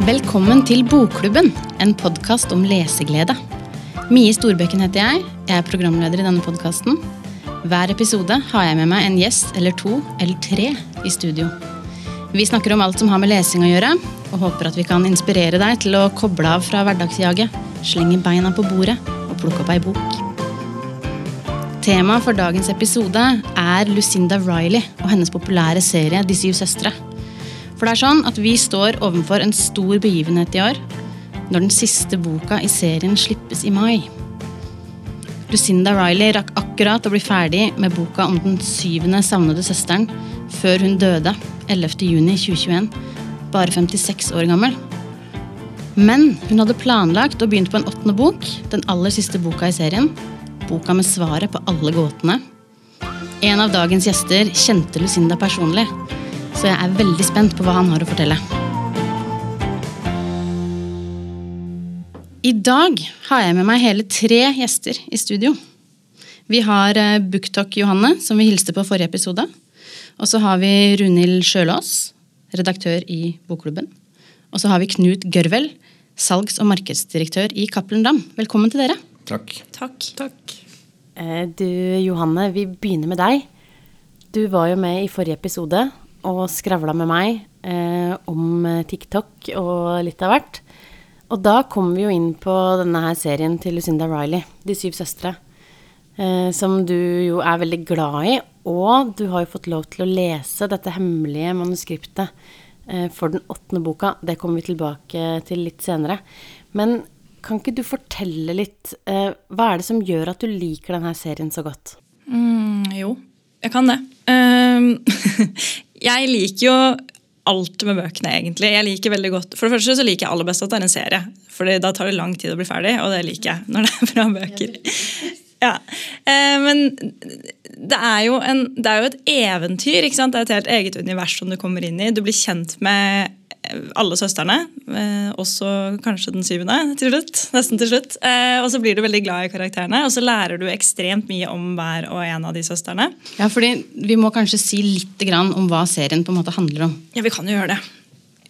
Velkommen til Bokklubben, en podkast om leseglede. Mie Storbekken heter jeg. Jeg er programleder i denne podkasten. Hver episode har jeg med meg en gjest eller to eller tre i studio. Vi snakker om alt som har med lesing å gjøre, og håper at vi kan inspirere deg til å koble av fra hverdagsjaget, slenge beina på bordet og plukke opp ei bok. Temaet for dagens episode er Lucinda Riley og hennes populære serie De syv søstre. For det er sånn at vi står overfor en stor begivenhet i år, når den siste boka i serien slippes i mai. Lucinda Riley rakk akkurat å bli ferdig med boka om den syvende savnede søsteren før hun døde 11.6.2021, bare 56 år gammel. Men hun hadde planlagt og begynt på en åttende bok, den aller siste boka i serien. Boka med svaret på alle gåtene. En av dagens gjester kjente Lucinda personlig, så jeg er veldig spent på hva han har å fortelle. I dag har jeg med meg hele tre gjester i studio. Vi har eh, Booktalk-Johanne, som vi hilste på forrige episode. Og så har vi Runhild Sjølås, redaktør i Bokklubben. Og så har vi Knut Gørvel, salgs- og markedsdirektør i Cappelen Dam. Velkommen til dere. Takk. Takk. Takk. Eh, Du, Johanne, vi begynner med deg. Du var jo med i forrige episode og skravla med meg eh, om eh, TikTok og litt av hvert. Og da kom vi jo inn på denne her serien til Lucinda Riley, De syv søstre. Eh, som du jo er veldig glad i. Og du har jo fått lov til å lese dette hemmelige manuskriptet eh, for den åttende boka. Det kommer vi tilbake til litt senere. Men kan ikke du fortelle litt eh, Hva er det som gjør at du liker denne serien så godt? Mm, jo, jeg kan det. Ehm, jeg liker jo alt med bøkene, egentlig. Jeg liker veldig godt, For det første så liker jeg aller best at det er en serie. For da tar det lang tid å bli ferdig, og det liker jeg når det er bra bøker. Ja, eh, Men det er, jo en, det er jo et eventyr. ikke sant? Det er et helt eget univers som du kommer inn i. Du blir kjent med alle søstrene, eh, også kanskje den syvende til slutt. nesten til slutt. Eh, og så blir du veldig glad i karakterene, og så lærer du ekstremt mye om hver og en av de søstrene. Ja, fordi Vi må kanskje si litt grann om hva serien på en måte handler om. Ja, vi kan jo gjøre det.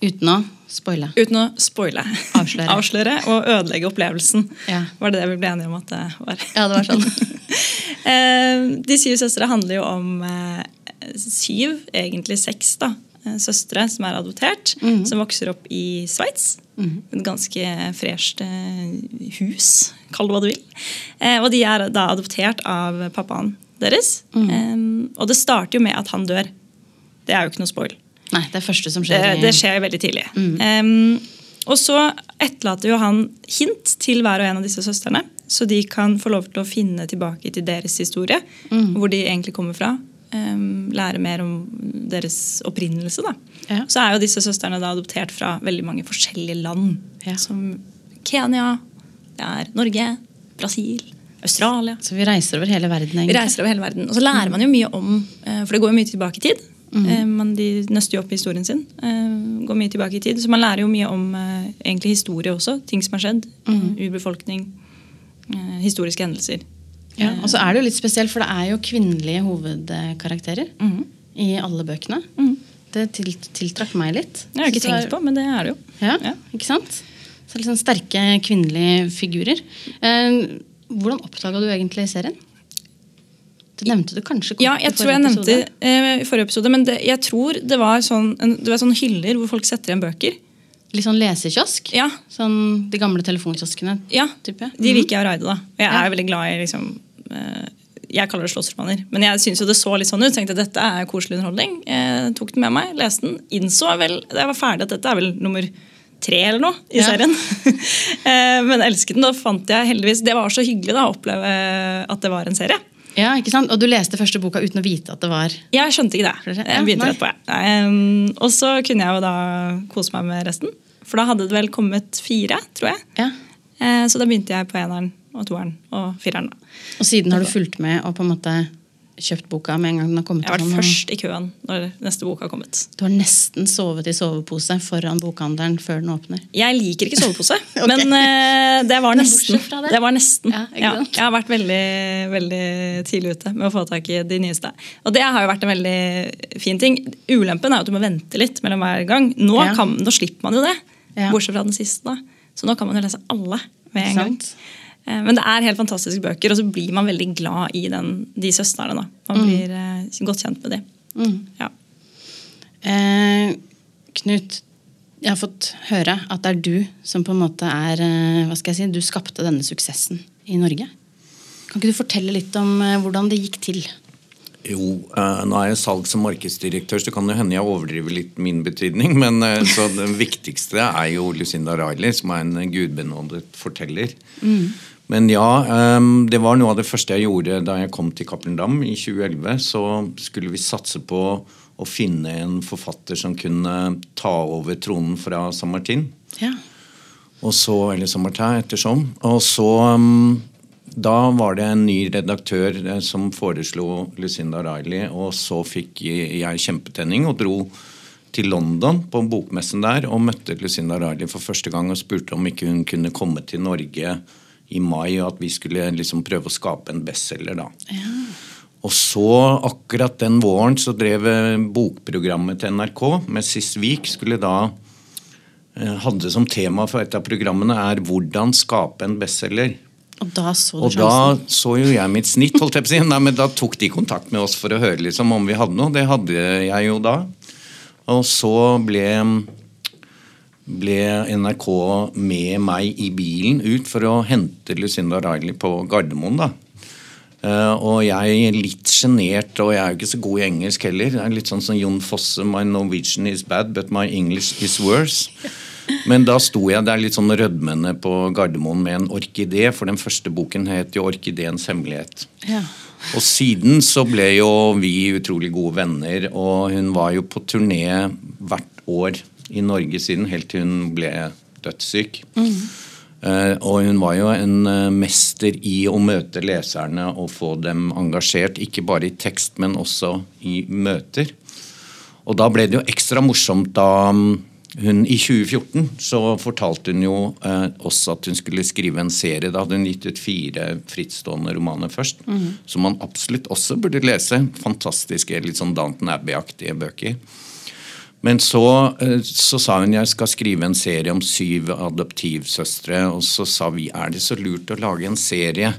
Uten å spoile. Uten å spoile. Avsløre. Avsløre og ødelegge opplevelsen. Ja. Var det det vi ble enige om at det var? Ja, det var sånn. Eh, De syv søstre handler jo om syv, egentlig seks, da, søstre som er adoptert. Som vokser opp i Sveits. Et ganske fresht eh, hus, kall det hva du vil. Eh, Og de er da adoptert av pappaen deres. Eh, Og det starter jo med at han dør. Det er jo ikke noe spoil. Nei, det er første som skjer. Det, det skjer veldig tidlig. Em, og så etterlater jo han hint til hver og en av disse søstrene, så de kan få lov til å finne tilbake til deres historie, hvor de egentlig kommer fra. Em, lære mer om deres opprinnelse. Da. Ja. Så er jo disse søstrene da adoptert fra veldig mange forskjellige land. Ja. Som Kenya, det er Norge, Brasil, Australia. Så vi reiser over hele verden, egentlig? Vi reiser over hele verden. Og så lærer man jo mye om eh, For det går jo mye tilbake i tid. Mm. Man, de nøster jo opp i historien sin. eh, Går mye tilbake i tid. Så man lærer jo mye om eh, egentlig historie også. Ting som har skjedd. Mm. Urbefolkning. eh, Historiske hendelser. Ja, og så er det jo litt spesielt, for det er jo kvinnelige hovedkarakterer mm. i alle bøkene. Mm. Det til, tiltrakk meg litt. Det har jeg ikke tenkt på, men det er det jo. Ja, Ja. ikke sant? Så sånn sterke kvinnelige figurer. Eh, hvordan oppdaga du egentlig serien? Du nevnte det kanskje kort Ja, jeg tror jeg nevnte eh, i forrige episode, men det, jeg tror det var sånn, en, det var sånne hyller hvor folk setter igjen bøker. Litt sånn lesekiosk? Ja, Sånn de gamle telefonkioskene? ja. Type. De liker jeg å raide, da. Jeg er veldig glad i liksom Jeg kaller det slåssromaner, men jeg syns det så litt sånn ut. Tenkte dette er koselig underholdning. Jeg tok den med meg, leste den. Innså vel da jeg var ferdig at dette er vel nummer tre eller noe i Ja. serien. Eh, men elsket den. Da fant jeg heldigvis Det var så hyggelig da å oppleve at det var en serie. Ja, ikke sant? Og du leste første boka uten å vite at det var Jeg skjønte ikke det. Jeg begynte rett på, jeg. Um, og så kunne jeg jo da kose meg med resten. For da hadde det vel kommet fire, tror jeg. Ja. Eh, Så da begynte jeg på eneren og toeren og fireren. Og siden har du fulgt med og på en måte kjøpt boka med en gang den har kommet? Jeg har vært sånn, først i køen når neste bok har kommet. Du har nesten sovet i sovepose foran bokhandelen før den åpner. Jeg liker ikke sovepose, okay. men uh, det var nesten. det. Det var nesten. Ja, Ja, jeg har vært veldig, veldig tidlig ute med å få tak i de nyeste. Og det har jo vært en veldig fin ting. Ulempen er at du må vente litt mellom hver gang. Nå, Ja. kan, nå slipper man jo det. Bortsett fra den siste. da. Så nå kan man jo lese alle med en gang. Eh, Men det er helt fantastiske bøker, og så blir man veldig glad i den, de søstrene. da. Man blir eh, godt kjent med dem. Mm. Ja. Eh, Knut, jeg har fått høre at det er du som på en måte er eh, Hva skal jeg si, du skapte denne suksessen i Norge. Kan ikke du fortelle litt om eh, hvordan det gikk til? Jo, eh, nå er jeg salgs- og markedsdirektør, så kan det hende jeg overdriver litt min betydning. Men eh, så det viktigste er jo Lucinda Riley, som er en gudbenådet forteller. Men ja, eh, det var noe av det første jeg gjorde da jeg kom til Cappelen Dam i 2011. Så skulle vi satse på å finne en forfatter som kunne ta over tronen fra San Martin. Ja. Og så, eller San Martin ettersom. Og så um, Da var det en ny redaktør eh, som foreslo Lucinda Riley, og så fikk jeg kjempetenning og dro til London på bokmessen der og møtte Lucinda Riley for første gang og spurte om ikke hun kunne komme til Norge i mai, og at vi skulle liksom prøve å skape en bestselger da. Og så, akkurat den våren, så drev eh, bokprogrammet til NRK med Sist Vik skulle da eh, hadde som tema for et av programmene er 'Hvordan skape en bestselger'. Og da så du Og da så jo jeg mitt snitt, holdt jeg på å si. Nei, men da tok de kontakt med oss for å høre liksom om vi hadde noe. Det hadde jeg jo da. Og så ble, ble NRK med meg i bilen ut for å hente Lucinda Riley på Gardermoen, da. Uh, og jeg er litt sjenert, og jeg er jo ikke så god i engelsk heller. Det er litt sånn som Jon Fosse, 'My Norwegian is bad, but my English is worse'. Men da sto jeg der litt sånn rødmende på Gardermoen med en orkidé, for den første boken het jo 'Orkideens hemmelighet'. Ja. Og siden så ble jo vi utrolig gode venner, og hun var jo på turné hvert år i Norge siden, helt til hun ble dødssyk. Eh, og hun var jo en uh, mester i å møte leserne og få dem engasjert, ikke bare i tekst, men også i møter. Og da ble det jo ekstra morsomt da mm, hun i 2014 så fortalte hun jo uh, også at hun skulle skrive en serie. Da hadde hun gitt ut fire frittstående romaner først, som man absolutt også burde lese. Fantastiske, litt sånn Danton Abbey-aktige bøker. Men så, eh, så sa hun jeg skal skrive en serie om syv adoptivsøstre. Og så sa vi er det så lurt å lage en serie?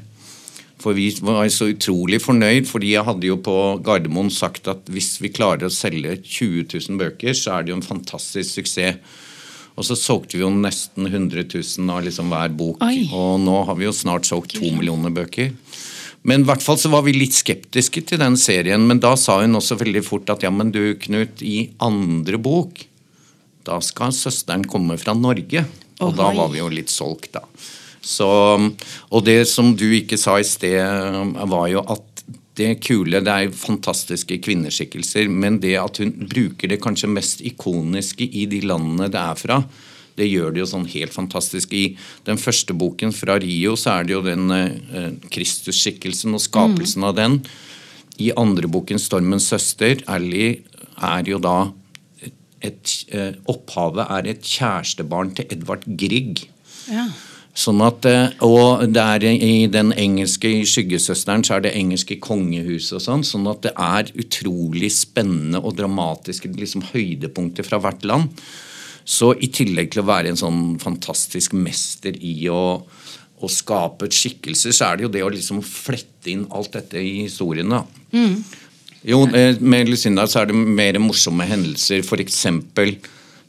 For vi var så utrolig fornøyd, fordi jeg hadde jo på Gardermoen sagt at hvis vi klarer å selge 20 000 bøker, så er det jo en fantastisk suksess. Og så solgte vi jo nesten 100 000 av liksom hver bok. Oi. Og nå har vi jo snart solgt to millioner bøker. Men i hvert fall så var vi litt skeptiske til den serien. Men da sa hun også veldig fort at ja, men du Knut, i andre bok, da skal søsteren komme fra Norge. Og da var vi jo litt solgt, da. Så, og det som du ikke sa i sted, var jo at det kule Det er fantastiske kvinneskikkelser, men det at hun bruker det kanskje mest ikoniske i de landene det er fra, det gjør de jo sånn helt fantastisk. I den første boken fra Rio så er det jo den eh, Kristusskikkelsen og skapelsen av den. I andre boken, 'Stormens søster', Ally, er jo da et, eh, Opphavet er et kjærestebarn til Edvard Grieg. Ja. Sånn at, eh, og det er i den engelske i Skyggesøsteren så er det engelske kongehuset og sånn. Sånn at det er utrolig spennende og dramatiske liksom, høydepunkter fra hvert land. Så i tillegg til å være en sånn fantastisk mester i å, å skape skikkelser, så er det jo det å liksom flette inn alt dette i historien. da. Jo, eh, med Lucinda så er det mer morsomme hendelser. Eksempel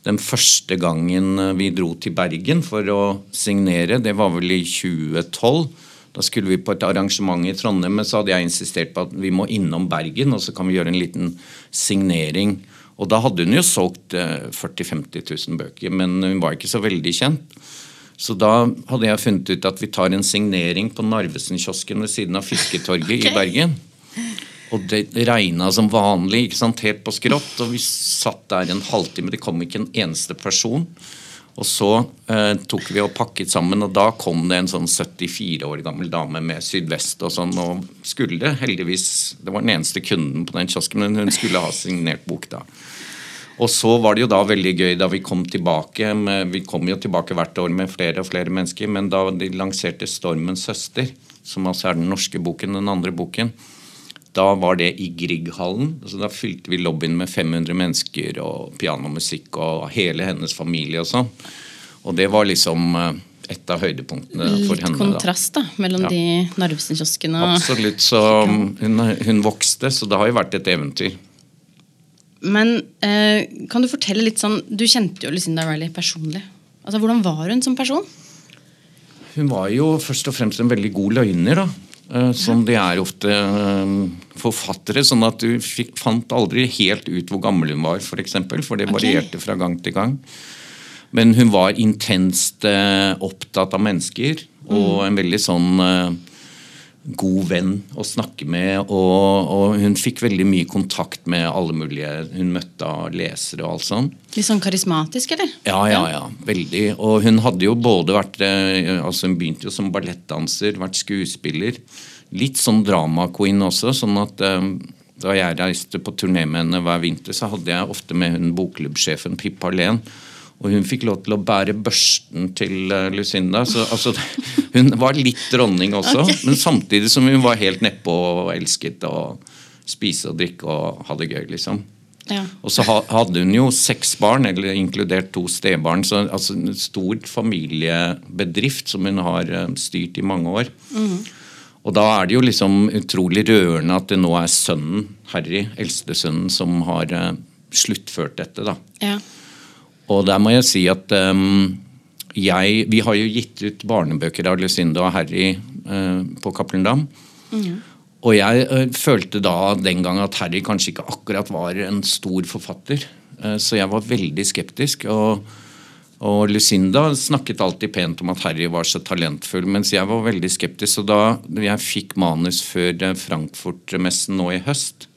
den første gangen eh, vi dro til Bergen for å signere, det var vel i 2012. Da skulle vi på et arrangement i Trondheim, men så hadde jeg insistert på at vi må innom Bergen, og så kan vi gjøre en liten signering. Og da hadde hun jo solgt eh, 40 000-50 000 bøker, men hun var ikke så veldig kjent. Så da hadde jeg funnet ut at vi tar en signering på Narvesen-kiosken ved siden av Fisketorget i Bergen. Og det regna som vanlig, ikke sant, helt på skrått. Og vi satt der en halvtime, det kom ikke en eneste person. Og så eh, tok vi og pakket sammen, og da kom det en sånn 74 år gammel dame med sydvest og sånn, og skulle heldigvis Det var den eneste kunden på den kiosken, men hun skulle ha signert bok da. Og så var det jo da veldig gøy da vi kom tilbake. Med, vi kom jo tilbake hvert år med flere og flere mennesker, men da de lanserte 'Stormens søster', som altså er den norske boken, den andre boken, da var det i Grieghallen. Altså da fylte vi lobbyen med 500 mennesker og pianomusikk og hele hennes familie og sånn. Og det var liksom eh, et av høydepunktene for henne. Litt kontrast da, mellom Ja. de Narvesen-kioskene og Absolutt. Så hun, hun vokste, så det har jo vært et eventyr. Men eh, kan du fortelle litt sånn Du kjente jo Lucinda Riley personlig. Altså, Hvordan var hun som person? Hun var jo først og fremst en veldig god løgner, da. Eh, Som de er ofte eh, forfattere. Sånn at du fikk, fant aldri helt ut hvor gammel hun var, f.eks. For, eksempel, for det varierte fra gang til gang. Men hun var intenst eh, opptatt av mennesker, og en veldig sånn god venn å snakke med. Og, og hun fikk veldig mye kontakt med alle mulige hun møtte av lesere og alt sånt. Litt sånn karismatisk, eller? Ja, ja, ja. Veldig. Og hun hadde jo både vært eh, altså Hun begynte jo som ballettdanser, vært skuespiller. Litt sånn drama-queen også. sånn at eh, da jeg reiste på turné med henne hver vinter, så hadde jeg ofte med hun bokklubbsjefen Pippa Len. Og hun fikk lov til å bære børsten til eh, Lucinda. Så altså, hun var litt dronning også, men samtidig som hun var helt nedpå og elsket å spise og drikke og ha det gøy, liksom. Ja. Og så hadde hun jo seks barn, eller inkludert to stebarn. Så altså en stor familiebedrift som hun har eh, styrt i mange år. Og da er det jo liksom utrolig rørende at det nå er sønnen, Harry, eldstesønnen, som har eh, sluttført dette. da. Ja. Og der må jeg si at um, jeg Vi har jo gitt ut barnebøker av Lucinda og Harry uh, på Cappelen Dam. Og jeg uh, følte da den gang at Harry kanskje ikke akkurat var en stor forfatter. Uh, så jeg var veldig skeptisk. Og, og Lucinda snakket alltid pent om at Harry var så talentfull, mens jeg var veldig skeptisk. Så da jeg fikk manus før Frankfurt-messen nå i høst,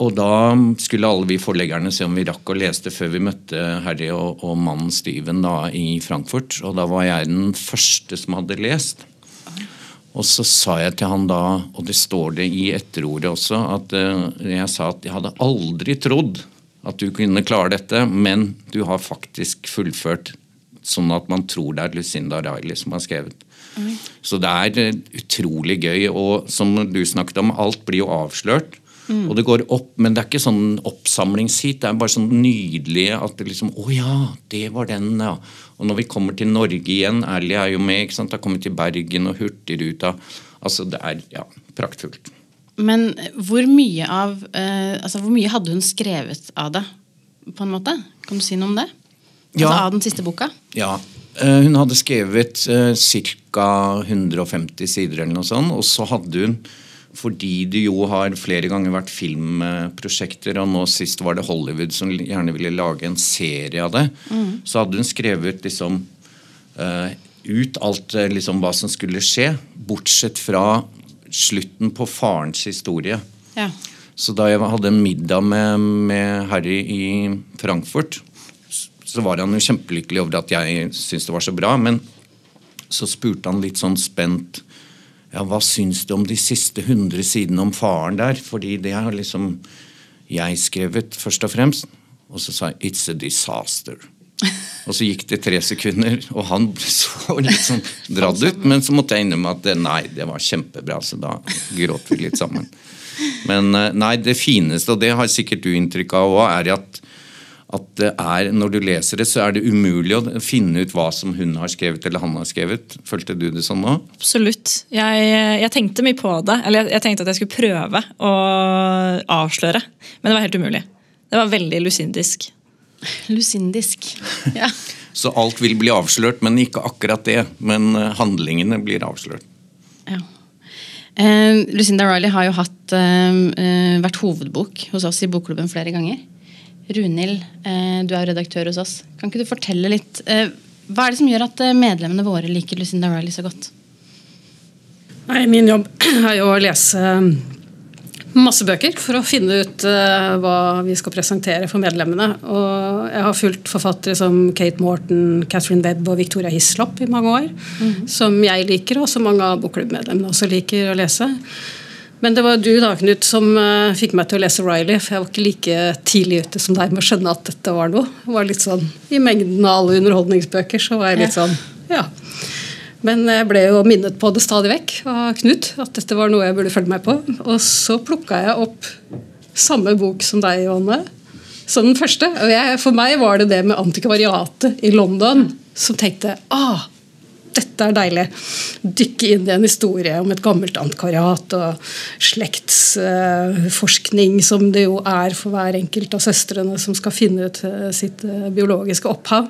og da skulle alle vi forleggerne se om vi rakk å lese det før vi møtte Harry og, og mannen Steven da i Frankfurt. Og da var jeg den første som hadde lest. Og så sa jeg til han da, og det står det i etterordet også, at eh, jeg sa at jeg hadde aldri trodd at du kunne klare dette, men du har faktisk fullført sånn at man tror det er Lucinda Riley som har skrevet. Så det er eh, utrolig gøy, og som du snakket om, alt blir jo avslørt. Og det går opp, men det er ikke sånn oppsamlingsheat. Det er bare sånn nydelig at det liksom Å ja, det var den, ja. Og når vi kommer til Norge igjen, Ally er jo med, ikke sant. Har kommet til Bergen og Hurtigruta. Altså, det er ja, praktfullt. Men hvor mye av eh, Altså, hvor mye hadde hun skrevet av det, på en måte? Kan du si noe om det? Altså Ja. av den siste boka? Ja. eh, Hun hadde skrevet eh, ca. 150 sider eller noe sånt, og så hadde hun fordi det jo har flere ganger vært filmprosjekter, og nå sist var det Hollywood som gjerne ville lage en serie av det, så hadde hun skrevet liksom uh, ut alt eh, liksom hva som skulle skje, bortsett fra slutten på farens historie. Ja. Så da jeg hadde en middag med, med Harry i Frankfurt, så var han jo kjempelykkelig over at jeg syntes det var så bra. Men så spurte han litt sånn spent ja, hva syns du om de siste 100 sidene om faren der? Fordi det har liksom jeg skrevet, først og fremst. Og så sa jeg 'It's a disaster'. Og så gikk det tre sekunder, og han så litt sånn dratt ut. Men så måtte jeg innrømme at det, nei, det var kjempebra, så da gråt vi litt sammen. Men eh, nei, det fineste, og det har sikkert du inntrykk av òg, er at, at det er, når du leser det, så er det umulig å finne ut hva som hun har skrevet eller han har skrevet. Følte du det sånn nå? Absolutt. Jeg, jeg tenkte mye på det. Eller jeg, jeg tenkte at jeg skulle prøve å avsløre. Men det var helt umulig. Det var veldig lusindisk. Lusindisk. Ja. Så alt vil bli avslørt, men ikke akkurat det. Men eh, handlingene blir avslørt. ja. Eh, Lucinda Riley har jo hatt, eh, eh, vært hovedbok hos oss i Bokklubben flere ganger. Runhild, eh, du er redaktør hos oss. Kan ikke du fortelle litt eh, Hva er det som gjør at eh, medlemmene våre liker Lucinda Riley så godt? Nei, min jobb er jo å lese masse bøker for å finne ut hva vi skal presentere for medlemmene. Og jeg har fulgt forfattere som Kate Morton, Catherine Webb og Victoria Hislop i mange år. Som jeg liker, og som mange av bokklubbmedlemmene også liker å lese. Men det var du da, Knut, som eh, fikk meg til å lese Riley. For jeg var ikke like tidlig ute som deg med å skjønne at dette var noe. Det var litt sånn, I mengden av alle underholdningsbøker så var jeg litt Ja. sånn Ja. Men jeg ble jo minnet på det stadig vekk av Knut, at dette var noe jeg burde følge meg på. Og så plukka jeg opp samme bok som deg, Johanne. som den første. Og jeg, for meg var det det med antikvariatet i London som tenkte ah, dette er deilig. Dykke inn i en historie om et gammelt antikvariat og slektsforskning, uh, som det jo er for hver enkelt av søstrene som skal finne ut uh, sitt uh, biologiske opphav.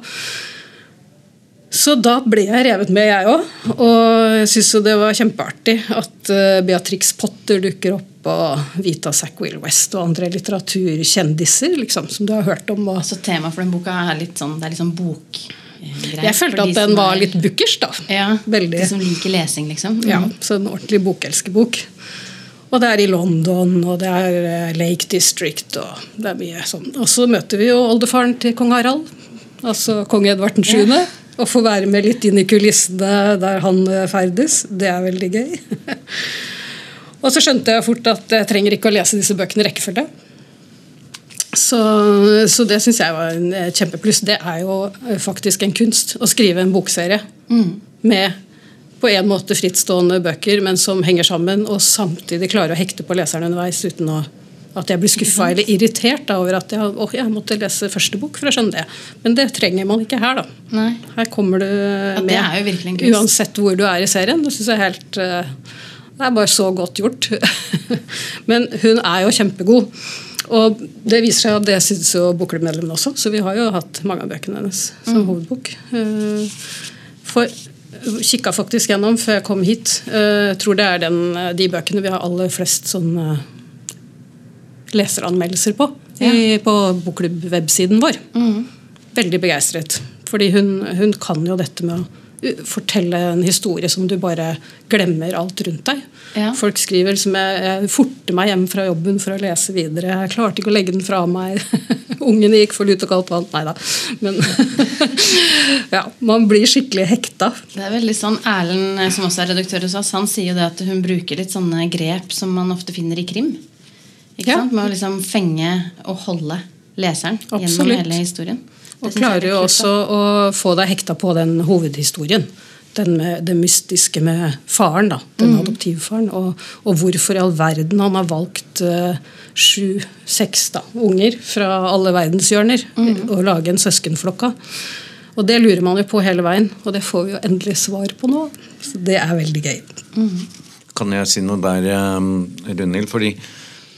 Så da ble jeg revet med, jeg òg. Og jeg syns det var kjempeartig at Beatrix Potter dukker opp, og Vita Sackwill West og andre litteraturkjendiser liksom, som du har hørt om. Og... Altså Temaet for den boka er litt sånn, det er litt sånn bok Greit, jeg følte at den var er, litt bookers, da. Ja, Veldig. De som liker lesing, liksom. Mm. Ja, så en ordentlig bokelskerbok. Og det er i London, og det er eh, Lake District, og det er mye sånn. Og så møter vi jo oldefaren til kong Harald, altså kong Edvard 7. Ja. Og får være med litt inn i kulissene der han eh, ferdes. Det er veldig gøy. og så skjønte jeg fort at jeg trenger ikke å lese disse bøkene i rekkefølge. Så, så, det syns jeg var en eh, kjempepluss. Det er jo eh, faktisk en kunst å skrive en bokserie mm. med på en måte frittstående bøker, men som henger sammen, og samtidig klarer å hekte på leseren underveis uten å, at jeg blir skuffa eller irritert da, over at jeg, å, jeg, måtte lese første bok for å skjønne det. Men det trenger man ikke her. da. Nei. Her kommer du ja, med uansett hvor du er i serien. Det syns jeg er helt eh, Det er bare så godt gjort. men hun er jo kjempegod. Og det viser seg at det syns jo bokklubbmedlemmene også, så vi har jo hatt mange av bøkene hennes som mm. hovedbok. Eh, for kikka faktisk gjennom før jeg kom hit. Eh, jeg tror det er den, de bøkene vi har aller flest sånn leseranmeldelser på. Ja. I, på bokklubb-websiden vår. Mm. Veldig begeistret. Fordi hun, hun kan jo dette med å fortelle en historie som du bare glemmer alt rundt deg. Ja. Folk skriver som jeg, jeg forter meg hjem fra jobben for å lese videre. Jeg klarte ikke å legge den fra meg. Ungene gikk for lut og kaldt vann. Nei da. Men ja, man blir skikkelig hekta. Det er veldig sånn Erlend, som også er redaktør hos oss, han sier jo det at hun bruker litt sånne grep som man ofte finner i krim. Ikke ja. sant? Med å liksom fenge og holde leseren Absolutt. gjennom hele historien. Og klarer jo også å få deg hekta på den hovedhistorien. Den med det mystiske med faren, da, den mm. adoptivfaren. Og, og, hvorfor i all verden han har valgt uh, sju-seks unger fra alle verdenshjørner mm. og lage en søskenflokk av. Og det lurer man jo på hele veien, og det får vi jo endelig svar på nå. Så det er veldig gøy. Mm. Kan jeg si noe der, um, Runhild? Fordi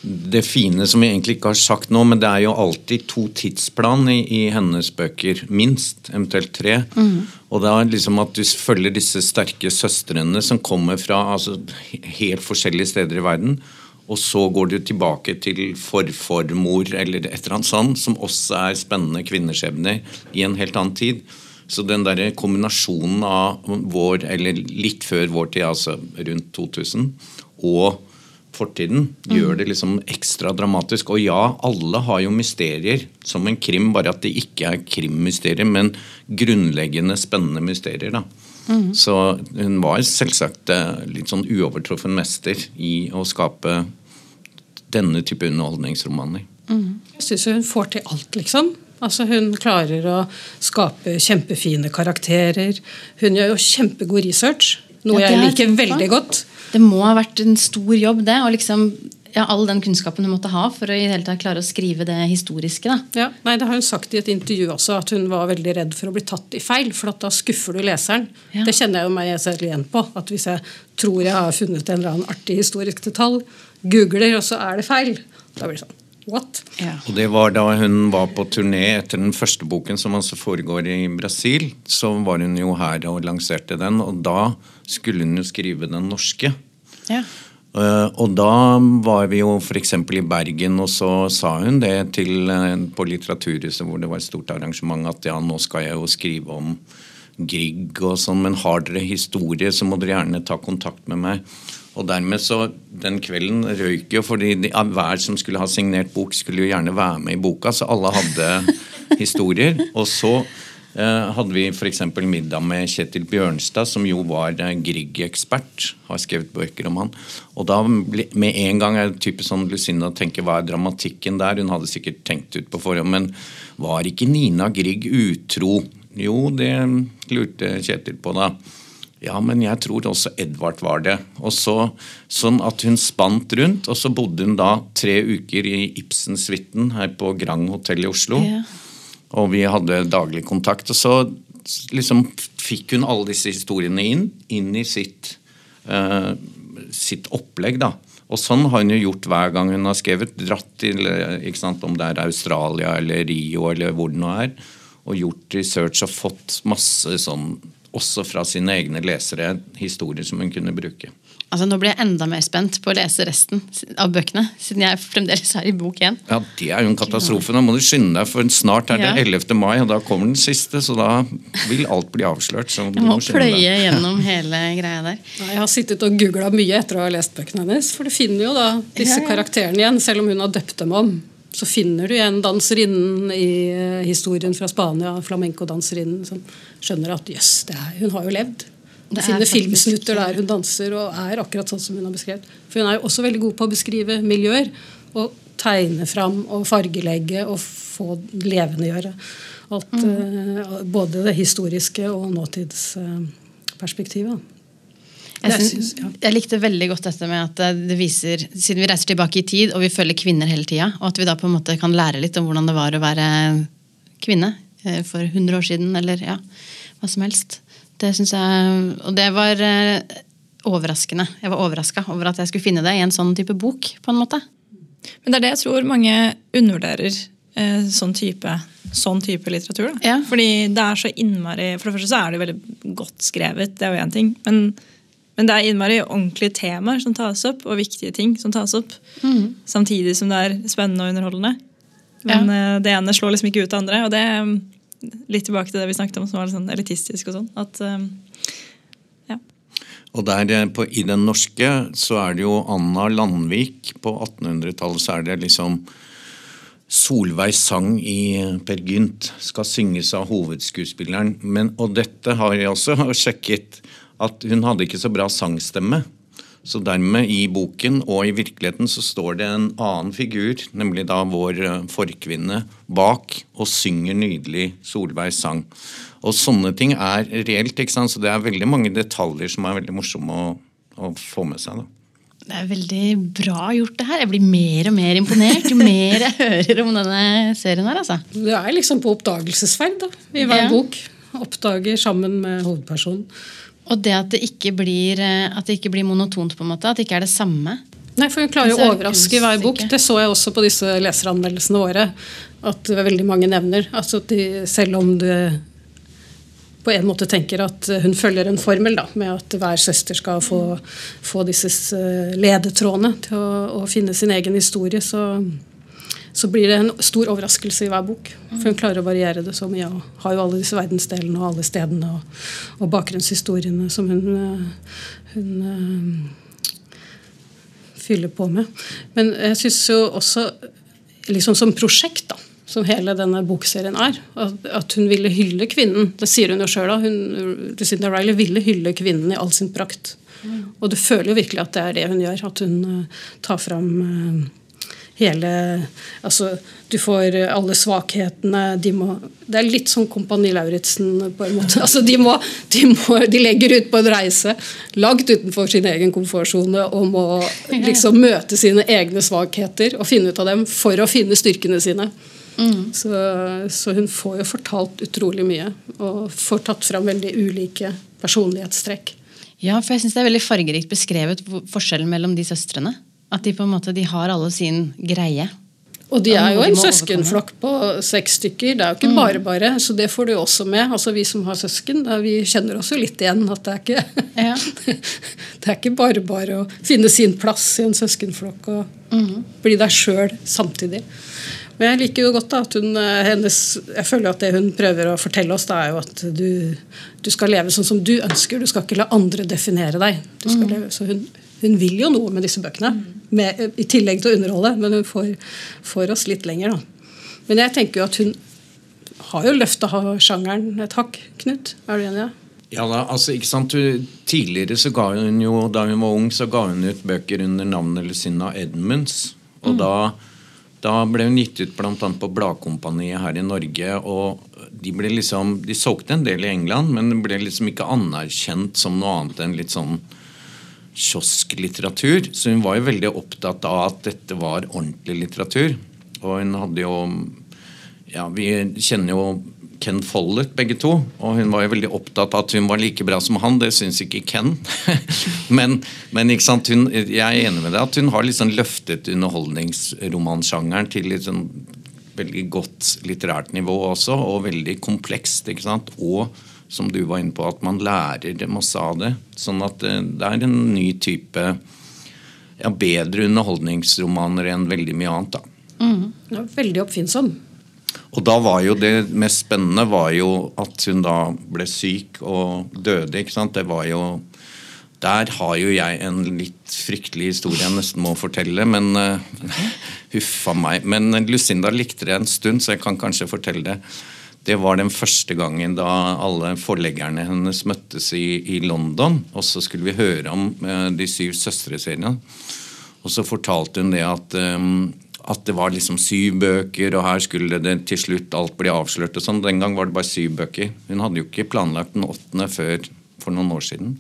det fine som vi egentlig ikke har sagt nå, men det er jo alltid to tidsplan i, i hennes bøker. Minst. Eventuelt tre. Mm. Og det er liksom at du følger disse sterke søstrene som kommer fra altså, helt forskjellige steder i verden. Og så går du tilbake til forformor eller et eller annet sånt, som også er spennende kvinneskjebner i en helt annen tid. Så den der kombinasjonen av vår, eller litt før vår tid, altså rundt 2000, og fortiden gjør det liksom ekstra dramatisk. Og ja, alle har jo mysterier som en krim, bare at det ikke er krimmysterier, men grunnleggende spennende mysterier. da. Mm. Så hun var selvsagt eh, litt sånn uovertruffen mester i å skape denne type underholdningsromaner. Mm. Jeg syns hun får til alt, liksom. Altså Hun klarer å skape kjempefine karakterer. Hun gjør jo kjempegod research, noe ja, jeg liker veldig godt. Det må ha vært en stor jobb, det. Og liksom, ja, all den kunnskapen hun måtte ha for å i hele tatt klare å skrive det historiske. Da. Ja, nei, Det har hun sagt i et intervju også, at hun var veldig redd for å bli tatt i feil. For da skuffer du leseren. Ja. Det kjenner jeg jo meg selv igjen på. at Hvis jeg tror jeg har funnet en eller annen artig historisk detalj, googler, og så er det feil, da blir det sånn What? Ja. Og det var da hun var på turné etter den første boken, som altså foregår i Brasil. Så var hun jo her og lanserte den, og da skulle hun jo skrive den norske. Ja. Uh, og da var vi jo f.eks. i Bergen, og så sa hun det til, uh, på Litteraturhuset, hvor det var et stort arrangement, at ja, nå skal jeg jo skrive om Grieg og sånn, men har dere historie, så må dere gjerne ta kontakt med meg. Og dermed så, Den kvelden røyk jo, fordi de, hver som skulle ha signert bok, skulle jo gjerne være med i boka, så alle hadde historier. Og så eh, hadde vi f.eks. middag med Kjetil Bjørnstad, som jo var eh, Grieg-ekspert. Har skrevet bøker om han. Og da med en gang er det typisk sånn Lucinda tenker hva er dramatikken der? Hun hadde sikkert tenkt ut på forhånd, men var ikke Nina Grieg utro? Jo, det lurte Kjetil på da. Ja, men jeg tror også Edvard var det. Og så, Sånn at hun spant rundt, og så bodde hun da tre uker i Ibsen-suiten her på Grand hotell i Oslo. Ja. Og vi hadde daglig kontakt. Og så liksom fikk hun alle disse historiene inn, inn i sitt, uh, sitt opplegg. da. Og sånn har hun jo gjort hver gang hun har skrevet. Dratt til sant, om det er Australia eller Rio eller hvor det nå er. Og gjort research og fått masse sånn, også fra sine egne lesere, historier som hun kunne bruke. Altså, nå blir jeg enda mer spent på å lese resten av bøkene, siden jeg fremdeles er i bok én. Ja, Det er jo en katastrofe. Nå må du skynde deg, for snart er det Ja. 11. mai, og da kommer den siste. Så da vil alt bli avslørt. Så du Jeg må må pløye gjennom hele greia der. Jeg har sittet og googla mye etter å ha lest bøkene hennes. For du finner jo da disse Ja, ja. karakterene igjen, selv om hun har døpt dem om. Så finner du igjen danserinnen i eh, historien fra Spania, flamenco-danserinnen, som skjønner at jøss, det er- hun har jo levd. Det er finner filmsnutter der hun danser og er akkurat sånn som hun har beskrevet. For hun er jo også veldig god på å beskrive miljøer. Og tegne fram og fargelegge og få levendegjøre alt. eh, både det historiske og nåtidsperspektivet. Jeg, syns- syns- ja. jeg likte veldig godt dette med at eh, det viser, siden vi reiser tilbake i tid og vi følger kvinner hele tida, og at vi da på en måte kan lære litt om hvordan det var å være kvinne eh, for 100 år siden, eller ja, hva som helst. Det syns jeg, Og det var eh, overraskende. Jeg var overraska over at jeg skulle finne det i en sånn type bok. på en måte. Men det er det jeg tror mange undervurderer eh, sånn, type, sånn type litteratur. Ja. Fordi det er så innmari For det første så er det veldig godt skrevet, det er jo én ting. Men, men det er innmari ordentlige temaer som tas opp, og viktige ting som tas opp. Samtidig som det er spennende og underholdende. Men ja. det ene slår liksom ikke ut det andre. Og det mm, litt tilbake til det vi snakket om som var litt sånn elitistisk og sånn. At eh, ja. Og der eh, på, I den norske så er det jo Anna Landvik. På 1800-tallet så er det liksom Solveig sang i Per Gynt skal synges av hovedskuespilleren. Men, og dette har jeg også sjekket, at hun hadde ikke så bra sangstemme. Så dermed, i boken og i virkeligheten, så står det en annen figur, nemlig da vår eh, forkvinne, bak og synger nydelig Solveigs sang. Og sånne ting er reelt, ikke sant? så det er veldig mange detaljer som er veldig morsomme å, å få med seg. da. Det er veldig bra gjort, det her. Jeg blir mer og mer imponert jo mer jeg hører om denne serien her. altså. Du er liksom på oppdagelsesferd da, i hver Ja. bok. Oppdager sammen med hovedpersonen. Og det at det ikke blir, eh, at det ikke blir monotont, på en måte, at det ikke er det samme. Nei, for Hun klarer jo er å overraske i hver bok. Det så jeg også på disse leseranmeldelsene våre. At veldig mange nevner. Altså de, selv om du på en måte tenker at hun følger en formel da, med at hver søster skal få, få disse eh, ledetrådene til å, å finne sin egen historie, så, så blir det en stor overraskelse i hver bok. For hun klarer å variere det så mye. Og har jo alle disse verdensdelene og alle stedene og, og bakgrunnshistoriene som hun, eh, hun eh, fyller på med. Men jeg syns jo også, liksom som prosjekt, da, som hele denne bokserien er, at, at hun ville hylle kvinnen. Det sier hun jo sjøl. Lucinda Riley ville hylle kvinnen i all sin prakt. Og du føler jo virkelig at det er det hun gjør. At hun eh, tar fram eh, hele Altså, du får alle svakhetene. De må Det er litt som Kompani Lauritzen på en måte. Altså, de, må, de, må, de legger ut på en reise langt utenfor sin egen komfortsone og må liksom møte sine egne svakheter og finne ut av dem for å finne styrkene sine. Så, så hun får jo fortalt utrolig mye og får tatt fram veldig ulike personlighetstrekk. Ja, for jeg synes det er veldig fargerikt beskrevet forskjellen mellom de søstrene. At de på en måte, de har alle sin greie. Og de er jo en søskenflokk på seks stykker. Det er jo ikke bare bare, så det får du også med. Altså Vi som har søsken, da, vi kjenner oss jo litt igjen. At det er ikke, Ja. det er ikke bare bare å finne sin plass i en søskenflokk og bli deg sjøl samtidig. Men jeg liker jo godt da, at hun, eh, hennes, jeg føler at det hun prøver å fortelle oss, da er jo at du, du skal leve sånn som du ønsker. Du skal ikke la andre definere deg. Du skal leve, så hun, hun vil jo noe med disse bøkene, med, i tillegg til å underholde. Men hun får, får oss litt lenger, da. Men jeg tenker jo at hun har jo løfta sjangeren et hakk, Knut. Er du enig? Ja da, altså ikke sant Tidligere så ga hun jo, da hun var ung, så ga hun ut bøker under navnet Lucinda Edmunds. Og da, da ble hun gitt ut bl.a. på Bladkompaniet her i Norge. Og de ble liksom, de solgte en del i England, men det ble liksom ikke anerkjent som noe annet enn litt sånn kiosklitteratur. Så hun var jo veldig opptatt av at dette var ordentlig litteratur. Og hun hadde jo Ja, vi kjenner jo Ken Follett, begge to. Og hun var jo veldig opptatt av at hun var like bra som han. Det syns ikke Ken. men, men ikke sant, hun, jeg er enig med deg at hun har liksom løftet underholdningsromansjangeren til litt sånn veldig godt litterært nivå også, og veldig komplekst. ikke sant? Og som du var inne på, at man lærer masse av det. Sånn at det, det er en ny type ja, bedre underholdningsromaner enn veldig mye annet. da. Mm. Ja, veldig oppfinnsom. Og da var jo det mest spennende var jo at hun da ble syk og døde. ikke sant? Det var jo Der har jo jeg en litt fryktelig historie jeg nesten må fortelle, men uh, Huffa meg. Men Lucinda likte det en stund, så jeg kan kanskje fortelle det. Det var den første gangen da alle forleggerne hennes møttes i, i London. Og så skulle vi høre om uh, De syv søstre-serien. Og så fortalte hun det at um, at det var liksom syv bøker, og her skulle det til slutt alt bli avslørt. og sånn. Den gang var det bare syv bøker. Hun hadde jo ikke planlagt den åttende før for noen år siden.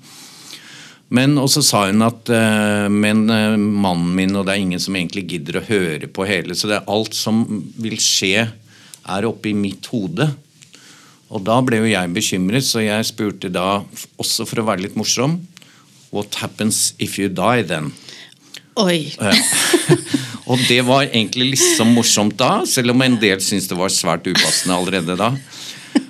Men også sa hun at uh, men uh, mannen min, og det er ingen som egentlig gidder å høre på hele, så det er alt som vil skje, er oppe i mitt hode. Og da ble jo jeg bekymret, så jeg spurte da, også for å være litt morsom, What happens if you die then? Oi. Og det var egentlig liksom morsomt da, selv om en del syntes det var svært upassende allerede da.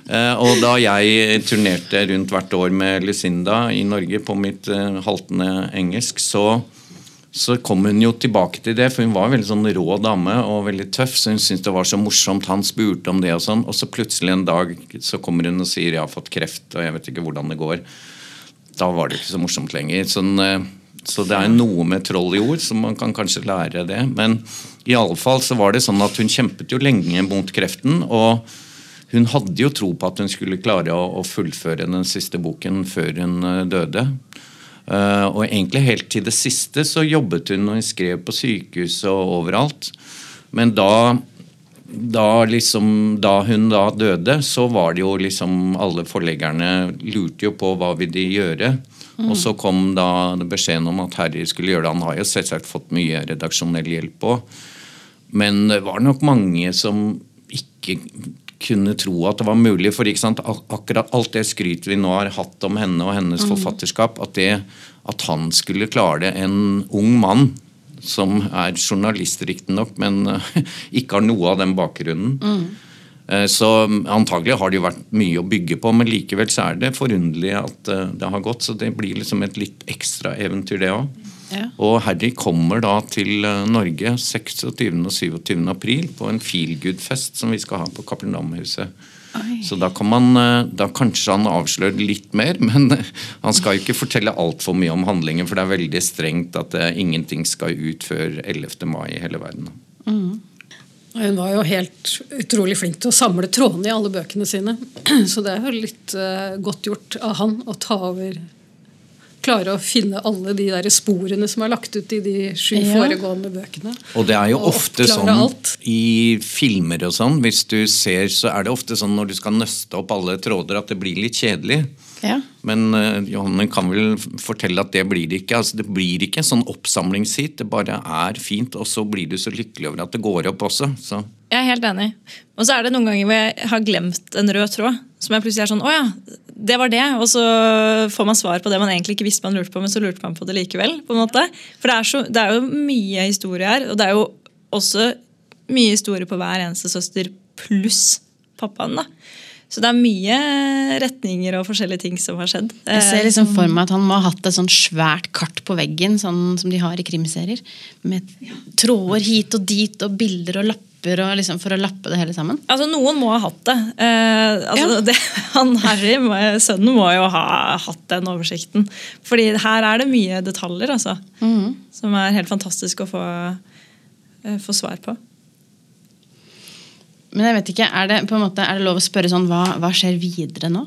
Uh, og da jeg turnerte rundt hvert år med Lucinda i Norge på mitt uh, haltende engelsk, så, så, kom hun jo tilbake til det, for hun var en veldig sånn rå dame og veldig tøff, så hun syntes det var så morsomt. Han spurte om det og sånn, og så plutselig en dag så kommer hun og sier 'jeg har fått kreft', og jeg vet ikke hvordan det går. Da var det ikke så morsomt lenger. sånn... Så det er noe med troll i ord, så man kan kanskje lære det. Men i alle fall så var det sånn at hun kjempet jo lenge mot kreften. Og hun hadde jo tro på at hun skulle klare å, fullføre den siste boken før hun eh, døde. Uh, og egentlig helt til det siste så jobbet hun og skrev på sykehuset og overalt. Men da, da, liksom, da hun da døde, så var det jo liksom Alle forleggerne lurte jo på hva vil de gjøre. Mm. Og så kom da beskjeden om at Harry skulle gjøre det. Han har jo selvsagt fått mye redaksjonell hjelp òg. Men det var nok mange som ikke kunne tro at det var mulig. For akkurat alt det skrytet vi nå har hatt om henne og hennes mm. forfatterskap, at, det, at han skulle klare det, en ung mann som er journalist riktignok, men ikke har noe av den bakgrunnen. Mm. Eh, så antagelig har det jo vært mye å bygge på, men likevel så er det forunderlig at eh, det har gått. Så det blir liksom et litt ekstra eventyr, det òg. Ja. Og Harry kommer da til eh, Norge 26. og 27. april på en feelgood-fest som vi skal ha på Kapelldamhuset. Så da kan man da kanskje han avslører litt mer, men han skal jo ikke fortelle altfor mye om handlingen, for det er veldig strengt at ingenting skal ut før 11. mai i hele verden. Mm. Hun var jo helt utrolig flink til å samle trådene i alle bøkene sine. Så det er jo litt uh, godt gjort av han å ta over Klare å finne alle de der sporene som er lagt ut i de sju ja. foregående bøkene. Og det er jo ofte sånn alt. i filmer og sånn, hvis du ser, så er det ofte sånn når du skal nøste opp alle tråder, at det blir litt kjedelig. Ja. Men uh, Johanne kan vel fortelle at det blir det ikke. Altså, det blir ikke en sånn oppsamlingshit. Det bare er fint, og så blir du så lykkelig over at det går opp også. Så. Jeg er helt enig. Og så er det noen ganger hvor jeg har glemt en rød tråd. Som jeg plutselig er sånn Å ja, det var det. Og så får man svar på det man egentlig ikke visste man lurte på, men så lurte man på det likevel. på en måte. For det er, så, det er jo mye historie her. Og det er jo også mye historie på hver eneste søster pluss pappaen. da. Så det er mye retninger og forskjellige ting som har skjedd. Jeg ser liksom for meg at han må ha hatt et sånn svært kart på veggen, sånn som de har i krimserier. Med tråder hit og dit og bilder og lapper og liksom for å lappe det hele sammen. Altså Noen må ha hatt det. Eh, altså, ja. det han Harry, sønnen, må jo ha hatt den oversikten. Fordi her er det mye detaljer altså, mm. som er helt fantastisk å få, eh, få svar på. Men jeg vet ikke, er det, på en måte, er det lov å spørre sånn, hva, hva skjer videre nå?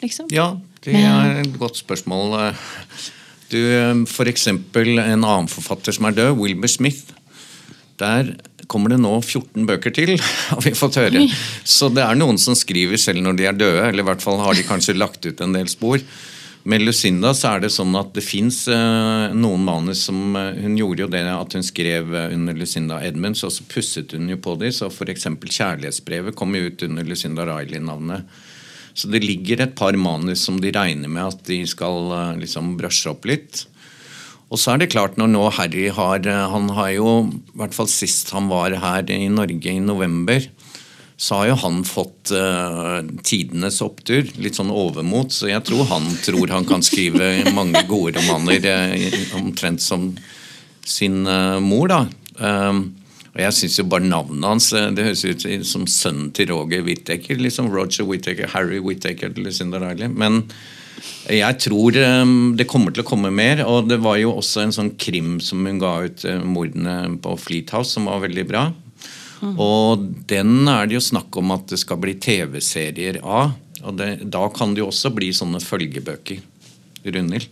Liksom? Ja, det er et godt spørsmål. Du, for eksempel en annen forfatter som er død, Wilbur Smith. Der kommer det nå 14 bøker til, har vi fått høre. Så det er noen som skriver selv når de er døde, eller i hvert fall har de kanskje lagt ut en del spor. Med Lucinda så er det sånn at det fins eh, noen manus som eh, Hun gjorde jo det at hun skrev eh, under Lucinda Edmunds, og så pusset hun jo på dem. Så f.eks. Kjærlighetsbrevet kom jo ut under Lucinda Riley-navnet. Så det ligger et par manus som de regner med at de skal liksom brushe opp litt. Og så er det klart, når nå Harry har eh, Han har jo, i hvert fall sist han var her i Norge i november, så har jo han fått uh, tidenes opptur. Litt sånn overmot. Så jeg tror han tror han kan skrive mange gode romaner, uh, omtrent som sin uh, mor, da. Um, og jeg syns jo bare navnet hans det høres ut som sønnen til Roger Whittaker. Liksom Roger Whittaker, Harry Whittaker, Lucinda Riley. Men jeg tror um, det kommer til å komme mer. Og det var jo også en sånn krim som hun ga ut, mordene på Fleet House, som var veldig bra. Og den er det jo snakk om at det skal bli TV-serier av. Og det, da kan det jo også bli sånne følgebøker. Runhild?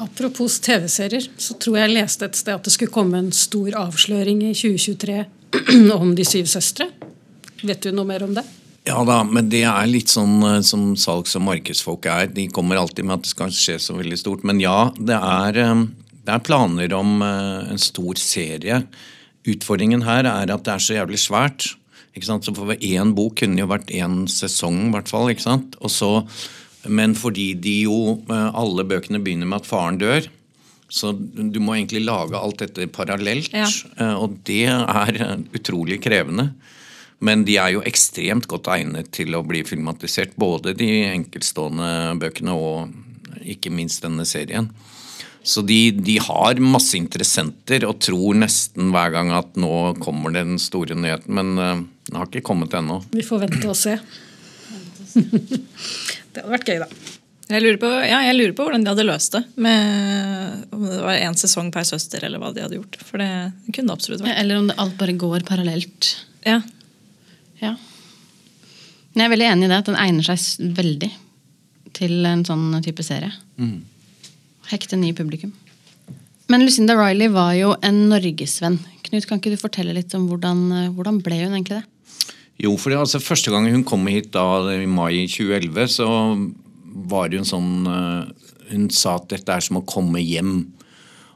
Apropos TV-serier, så tror jeg jeg leste et sted at det skulle komme en stor avsløring i 2023 om De syv søstre. Vet du noe mer om det? Ja da, men det er litt sånn eh, som salgs- og markedsfolk er. De kommer alltid med at det skal skje så veldig stort. Men ja, det er, eh, det er planer om eh, en stor serie. Utfordringen her er at det er så jævlig svært. Ikke sant? Så for Én bok kunne jo vært én sesong, i hvert fall. Og så men fordi de jo alle bøkene begynner med at faren dør, så du må egentlig lage alt dette parallelt. Ja. Og det er utrolig krevende. Men de er jo ekstremt godt egnet til å bli filmatisert. Både de enkeltstående bøkene og ikke minst denne serien. Så de, de, har masse interessenter og tror nesten hver gang at nå kommer den store nyheten. Men den har ikke kommet ennå. Vi får vente og se. det hadde vært gøy, da. Jeg lurer, på, ja, jeg lurer på hvordan de hadde løst det. Med, om det var én sesong per søster, eller hva de hadde gjort. For det kunne det absolutt vært. Eller om det alt bare går parallelt. Ja. Ja. Men jeg er veldig enig i det, at den egner seg veldig til en sånn type serie. Hekte ny publikum. Men Lucinda Riley var jo en norgesvenn. Knut, kan ikke du fortelle litt om hvordan, eh, hvordan ble hun egentlig det? Jo, for det, altså, Første gang hun kom hit da i mai 2011, så var det jo en sånn eh, Hun sa at dette er som å komme hjem.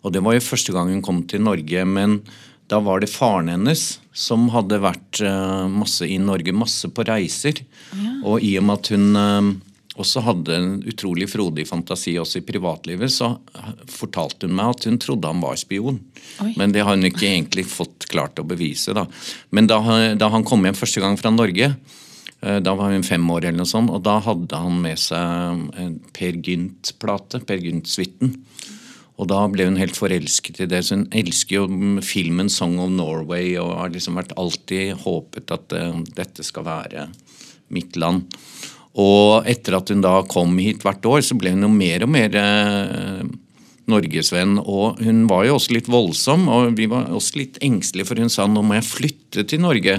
Og det var jo første gang hun kom til Norge. Men da var det faren hennes som hadde vært eh, masse i Norge, masse på reiser. Og i og med at hun eh, også hadde en utrolig frodig fantasi også i privatlivet, så fortalte hun meg at hun trodde han var spion. Oi. Men det har hun ikke egentlig fått klart å bevise. da. Men da, da han kom hjem første gang fra Norge, eh, da var hun fem år, eller noe sånt, og da hadde han med seg en Per Gynt-plate. Per Gynt-suiten. Og da ble hun helt forelsket i det. Så hun elsker jo filmen 'Song of Norway' og har liksom vært alltid håpet at eh, dette skal være mitt land. Og etter at hun da kom hit hvert år, så ble hun jo mer og mer eh, norgesvenn. Og hun var jo også litt voldsom, og vi var også litt engstelige, for hun sa nå må jeg flytte til Norge.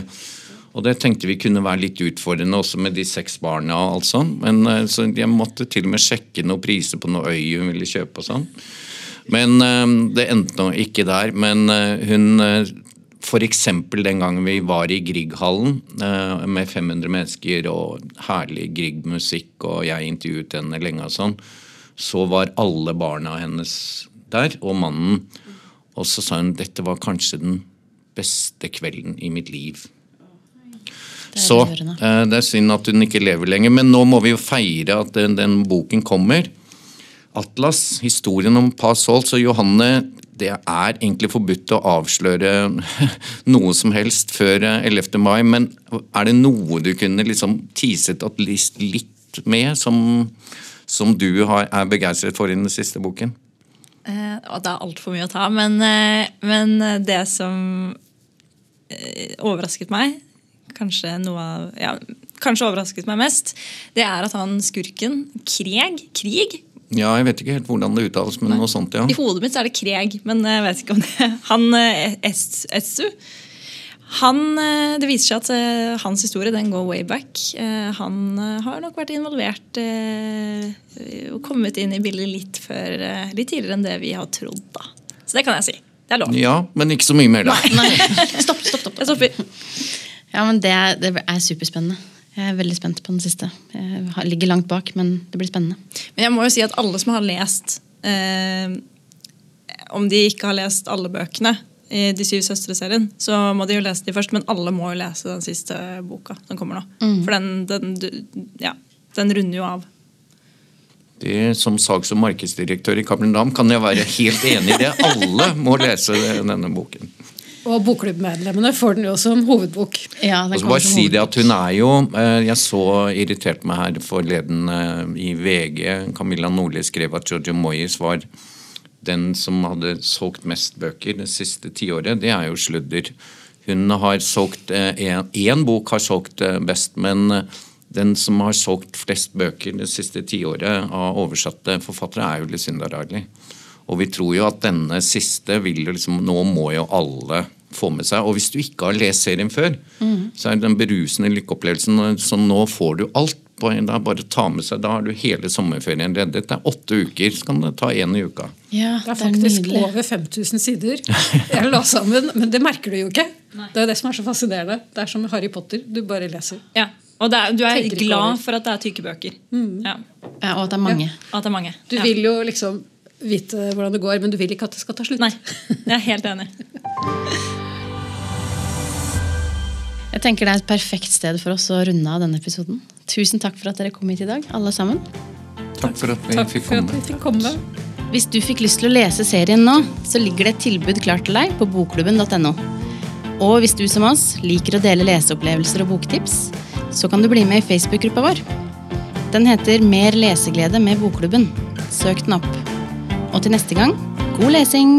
Og det tenkte vi kunne være litt utfordrende også med de seks barna. og alt sånt. Men eh, Så jeg måtte til og med sjekke noen priser på noe øy hun ville kjøpe og sånn. Men eh, det endte nå ikke der. Men eh, hun F.eks. den gangen vi var i Grieghallen eh, med 500 mennesker og herlig Grieg-musikk, og jeg intervjuet henne lenge og sånn, så var alle barna hennes der, og mannen. Og så sa hun dette var kanskje den beste kvelden i mitt liv. Det Så eh, det er synd at hun ikke lever lenger, men nå må vi jo feire at den, den boken kommer. Atlas, historien om Pa så Johanne, det er egentlig forbudt å avsløre noe som helst før eh, 11. mai, men er det noe du kunne liksom teaset at litt med, som, som du har, er begeistret for i den siste boken? Eh, det er altfor mye å ta, men, eh, men det som eh, overrasket meg, kanskje noe av ja, Kanskje overrasket meg mest, det er at han skurken, Kreg, Krig Ja, jeg vet ikke helt hvordan det uttales, men noe sånt, ja. I hodet mitt så er det Kreg, men jeg vet ikke om det Han eh, Essu han, eh, Det viser seg at eh, hans historie den går way back. Eh, Han eh, har nok vært involvert eh, og kommet inn i bildet litt, før, eh, litt tidligere enn det vi har trodd. da. Så det kan jeg si. Det er lov. Ja, men ikke så mye mer, da. Nei, stopp, stopp, stopp. Jeg stopper. Ja, men det er, det er superspennende. Jeg er veldig spent på den siste. Jeg ligger langt bak, men det blir spennende. Men jeg må jo si at alle som har lest eh, Om de ikke har lest alle bøkene i De syv søstre-serien, så må de jo lese de først. Men alle må jo lese den siste boka som kommer nå. For den, den, du- ja, den runder jo av. Det, som salgs- og markedsdirektør i Cappelen Dam kan jeg være helt enig i det. Alle må lese denne boken. Og bokklubbmedlemmene får den jo som hovedbok. Ja, Og så bare si det at hun er jo eh, Jeg så irritert meg her forleden eh, i VG. Camilla Nordli skrev at Giorgio Moyes var den som hadde solgt mest bøker det siste tiåret. Det er jo sludder. Hun har solgt Én bok har solgt eh, best, men eh, den som har solgt flest bøker det siste tiåret av oversatte forfattere, er jo Lucinda Riley. Og vi tror jo at denne siste vil jo liksom Nå må jo alle få med seg. Og hvis du ikke har lest serien før, så er det den berusende lykkeopplevelsen Så nå får du alt. på en dag, Bare ta med seg, Da har du hele sommerferien reddet. Det er åtte uker, så kan det ta én i uka. Ja, Det er faktisk over 5000 sider jeg la sammen, men det merker du jo ikke. Det er det som er så fascinerende. Det er som Harry Potter. Du bare leser. Ja. Og det er, du er Tenker glad for at det er tykke bøker. Ja. Ja, og at det er mange. Ja. det er mange. Du ja. vil jo liksom vite hvordan det går, men du vil ikke at det skal ta slutt. Nei, jeg er helt enig. Jeg tenker Det er et perfekt sted for oss å runde av denne episoden. Tusen takk for at dere kom hit i dag, alle sammen. Takk for at vi Takk fikk for at vi fikk komme. Hvis du fikk lyst til å lese serien nå, så ligger det et tilbud klart til deg på bokklubben.no. Og hvis du som oss liker å dele leseopplevelser og boktips, så kan du bli med i Facebook-gruppa vår. Den heter Mer leseglede med Bokklubben. Søk den opp. Og til neste gang, god lesing!